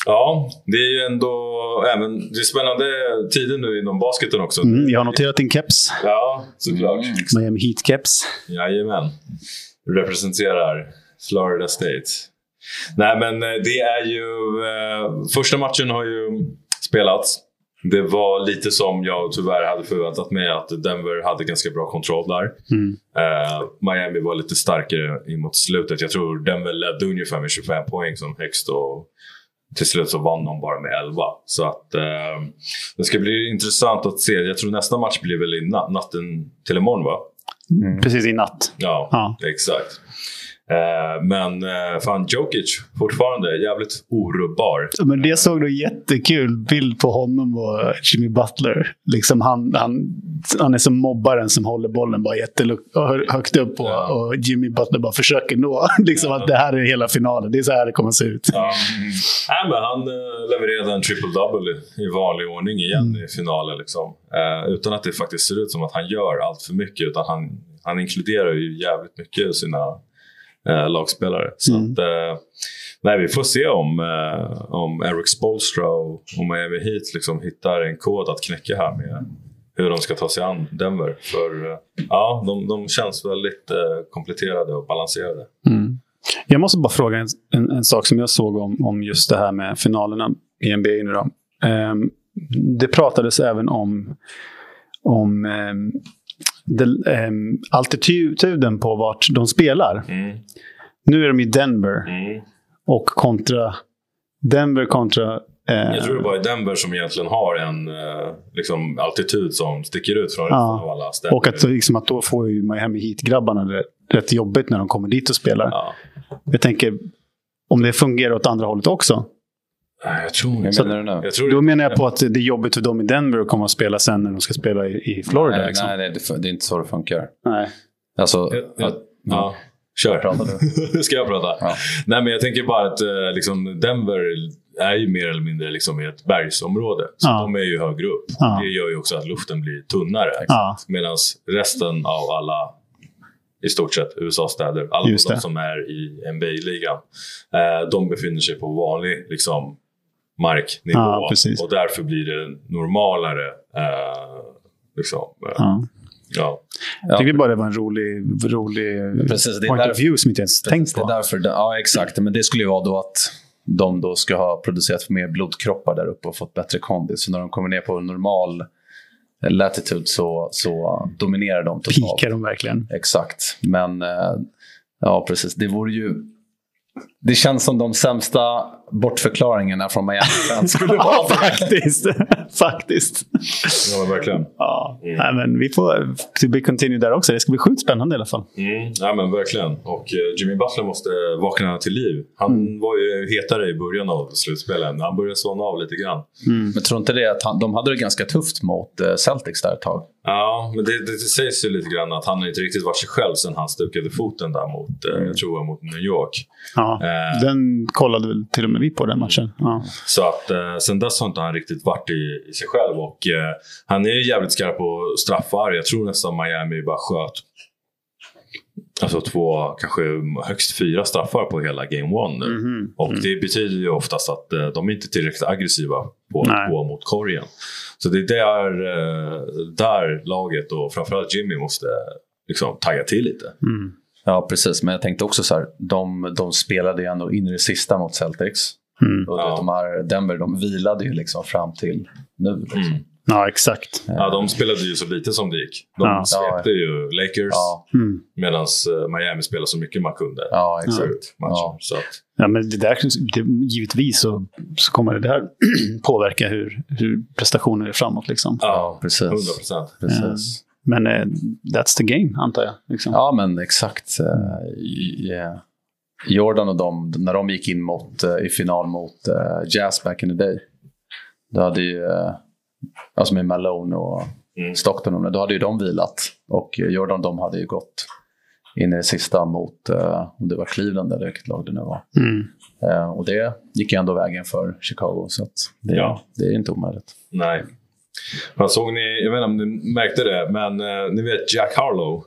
Ja, det är ju ändå även, det är spännande tider nu inom basketen också. Mm, jag har noterat din keps. Ja, såklart. Mm. Miami Heat-keps. Jajamän. Representerar Florida State. Nej, men eh, det är ju... Eh, första matchen har ju spelats. Det var lite som jag tyvärr hade förväntat mig att Denver hade ganska bra kontroll där. Mm. Eh, Miami var lite starkare emot slutet. Jag tror Denver ledde ungefär med 25 poäng som högst och till slut så vann de bara med 11. Så att eh, det ska bli intressant att se. Jag tror nästa match blir väl i na- natten till imorgon va? Precis i natt. Ja, Ja. exakt. Eh, men eh, fan, Jokic fortfarande jävligt orubbar. Men det såg då jättekul bild på honom och Jimmy Butler. Liksom han, han, han är som mobbaren som håller bollen bara jättehögt upp och, Ja. och Jimmy Butler bara försöker nå. liksom att det här är hela finalen. Det är så här det kommer att se ut. Ja. Nej, men han eh, levererade en triple-double i, vanlig ordning igen i finalen. Liksom. Eh, utan att det faktiskt ser ut som att han gör allt för mycket. Utan han, han inkluderar ju jävligt mycket sina eh, lagspelare. Så Mm. att, eh, nej, vi får se om, eh, om Eric Spolstra och, och Miami Heat liksom hittar en kod att knäcka här med hur de ska ta sig an Denver. För eh, ja, de, de känns väldigt eh, kompletterade och balanserade. Mm. Jag måste bara fråga en, en, en sak som jag såg om, om just det här med finalerna i NBA nu då. Ehm, det pratades även om, om um, altituden på vart de spelar. Mm. Nu är de i Denver Mm. och kontra Denver kontra eh, Jag tror det bara är Denver som egentligen har en eh, liksom, altitud som sticker ut från resten Ja. av alla städer. och att, liksom, att då får ju Miami Heat-grabbarna det rätt jobbigt när de kommer dit och spelar. Ja. Jag tänker, om det fungerar åt andra hållet också. Nej, Jag tror inte nu? Jag tror Då menar jag på att det är jobbigt för dem i Denver att komma och spela sen när de ska spela i, i Florida. Nej, liksom. nej, nej det, det är inte så det funkar. Nej. Alltså, Ja, ja. att, Ja. Kör. Prata. Ska jag prata? Ja. Nej, men jag tänker bara att eh, liksom, Denver är ju mer eller mindre liksom, i ett bergsområde. Så Ja. de är ju högre upp. Ja. Det gör ju också att luften blir tunnare. Ja. Medan resten av alla, i stort sett USAs städer, alla de det. som är i NBA-ligan, eh, de befinner sig på vanlig liksom, marknivå. Ja, och därför blir det normalare. Eh, liksom, eh, Ja. ja. Jag tycker bara det var en rolig, rolig Precis, det är point of därför- view som inte ens tänkt Det är på. därför, det- ja exakt. Men det skulle ju vara då att de då ska ha producerat mer blodkroppar där uppe och fått bättre kondis. Så när de kommer ner på normal latitud så, så dominerar de totalt. Pikar de verkligen. Exakt. Men eh, ja, precis. Det vore ju... Det känns som de sämsta bortförklaringarna från Miami skulle Ja, vara. faktiskt. faktiskt. ja, men verkligen. Ja. Mm. Nej, men vi får to be continue där också. Det ska bli sjukt spännande i alla fall. Mm, ja, men verkligen. Och eh, Jimmy Butler måste vakna till liv. Han Mm. var ju hetare i början av slutspelen. Han började såna av lite grann. Men tror inte det att han, de hade det ganska tufft mot eh, Celtics där ett tag? Ja, men det, det, det sägs ju lite grann att han inte riktigt varit sig själv sen han stukade foten där mot, eh, jag tror mot New York. Ja. Eh. Den kollade väl till och med vi på den matchen. Ja. Så att eh, sen dess har inte han riktigt varit i, i sig själv. Och eh, han är ju jävligt skarp på straffar. Jag tror nästan Miami bara sköt alltså två, kanske högst fyra straffar på hela Game One nu. Mhm. Och det betyder ju oftast att eh, de är inte tillräckligt aggressiva på att gå mot korgen. Så det är där, eh, där laget och framförallt Jimmy måste liksom tagga till lite. Mm. Ja, precis. Men jag tänkte också så här, de, de spelade ju ändå in i det sista mot Celtics. Mm. Och Ja. de här Denver, de vilade ju liksom fram till nu. Liksom. Mm. Ja, exakt. Ja, de spelade ju så lite som det gick. De Ja. svepte ju Lakers Ja, Mm. medan Miami spelade så mycket man kunde. ja, exakt. Ja. Så att, Ja, men det där, det, givetvis så, så kommer det där påverka hur, hur prestationer är framåt. Liksom. Ja, precis. 100 procent. precis. Men eh, that's the game, antar jag. Liksom. Ja, men exakt. I- eh, Jordan och de, när de gick in mot, eh, i final mot eh, Jazz back in the day. Då hade ju, eh, alltså med Malone och Mm. Stockton, och då hade ju de vilat. Och Jordan de hade ju gått in i det sista mot, om det var Cleveland eller vilket lag det nu var. Mm. Och det gick ju ändå vägen för Chicago. Så att det, Ja. det är inte omöjligt. Nej. Men såg ni, jag vet inte om ni märkte det, men eh, ni vet Jack Harlow.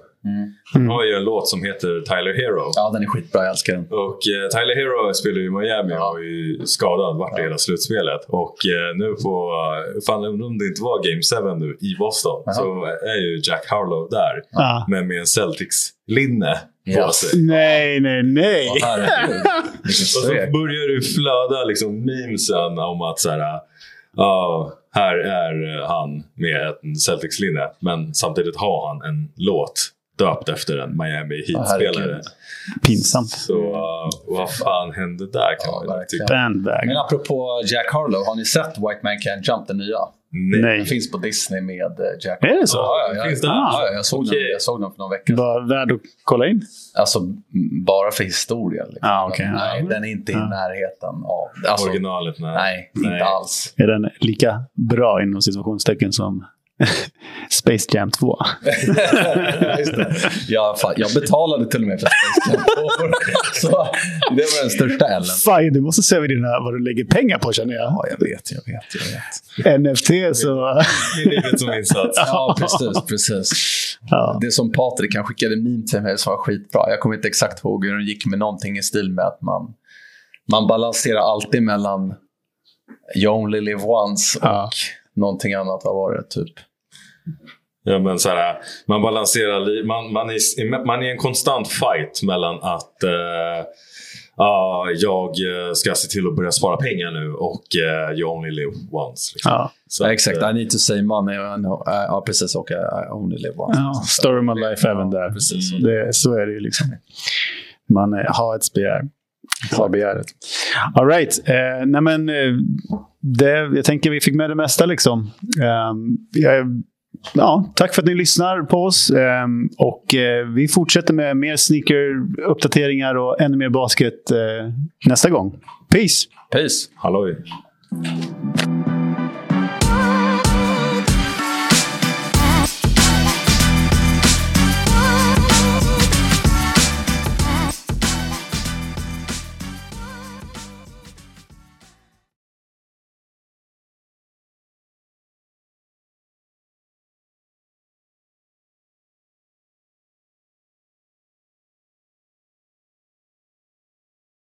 Han har ju en låt som heter Tyler Hero. Ja, den är skitbra. Jag älskar den. Och eh, Tyler Hero spelar ju i Miami och var ju skadad vart i hela slutspelet. Och eh, nu på, eh, fan undrar om det inte var Game 7 nu i Boston, Jaha. så är ju Jack Harlow där. Ja. Men med en Celtics-linne på Ja. sig. Nej, nej, nej. Åh, herregud. Vilken Och så börjar det flöda liksom memesen om att så här, ja, här är han med en Celtics-linne. Men samtidigt har han en låt döpt efter en Miami Heat-spelare. Pinsamt. så uh, vad fan hände där kan Ja, man tycka. Men apropå Jack Harlow, har ni sett White Man Can't Jump, den nya? Nej. Nej. Den finns på Disney med eh, Jack Är det så? Ja, ja, ja, Finns det? ja, ja, jag, såg Okej. den, jag såg den för några veckor sedan. Var värd att kolla in? Alltså, bara för historien. Liksom. Ja, okej. Nej, Ja. den är inte i Ja. närheten av... Alltså, Originalet, nej. nej, Nej. inte alls. Är den lika bra inom situationstecken som Space Jam 2? Just det. Jag, fan, jag betalade till och med för Space Jam 2. Så det var den största ellen. Fan, du måste se vad, dina, vad du lägger pengar på känner jag. Ja, jag vet, jag vet, jag vet. NFT så... Det är livet som insats. Ja, precis, precis. Ja. Det som Patrik han skickade meme till mig som var skitbra. Jag kommer inte exakt ihåg hur den gick med någonting i stil med att man, man balanserar alltid mellan You only live once och Ja. någonting annat. Vad var det? Typ. Ja, men så här, man balanserar, man, man, är, man är i en konstant fight mellan att eh, ja, jag eh, ska se till att börja spara pengar nu och eh, you only live once. Liksom. Ja. Så Ja, att, exakt. eh, I need to save money. Uh, ja, precis. Och I, I only live once. Ja, story of my life även där. Precis. Mm. Det, så är det ju liksom. Man eh, har ett begär. Har begäret. All right. Eh, nej men, eh, det, jag tänker vi fick med det mesta. liksom. Eh, jag, ja, tack för att ni lyssnar på oss. Eh, och eh, Vi fortsätter med mer sneaker-uppdateringar och ännu mer basket eh, nästa gång. Peace! Peace. Halloj.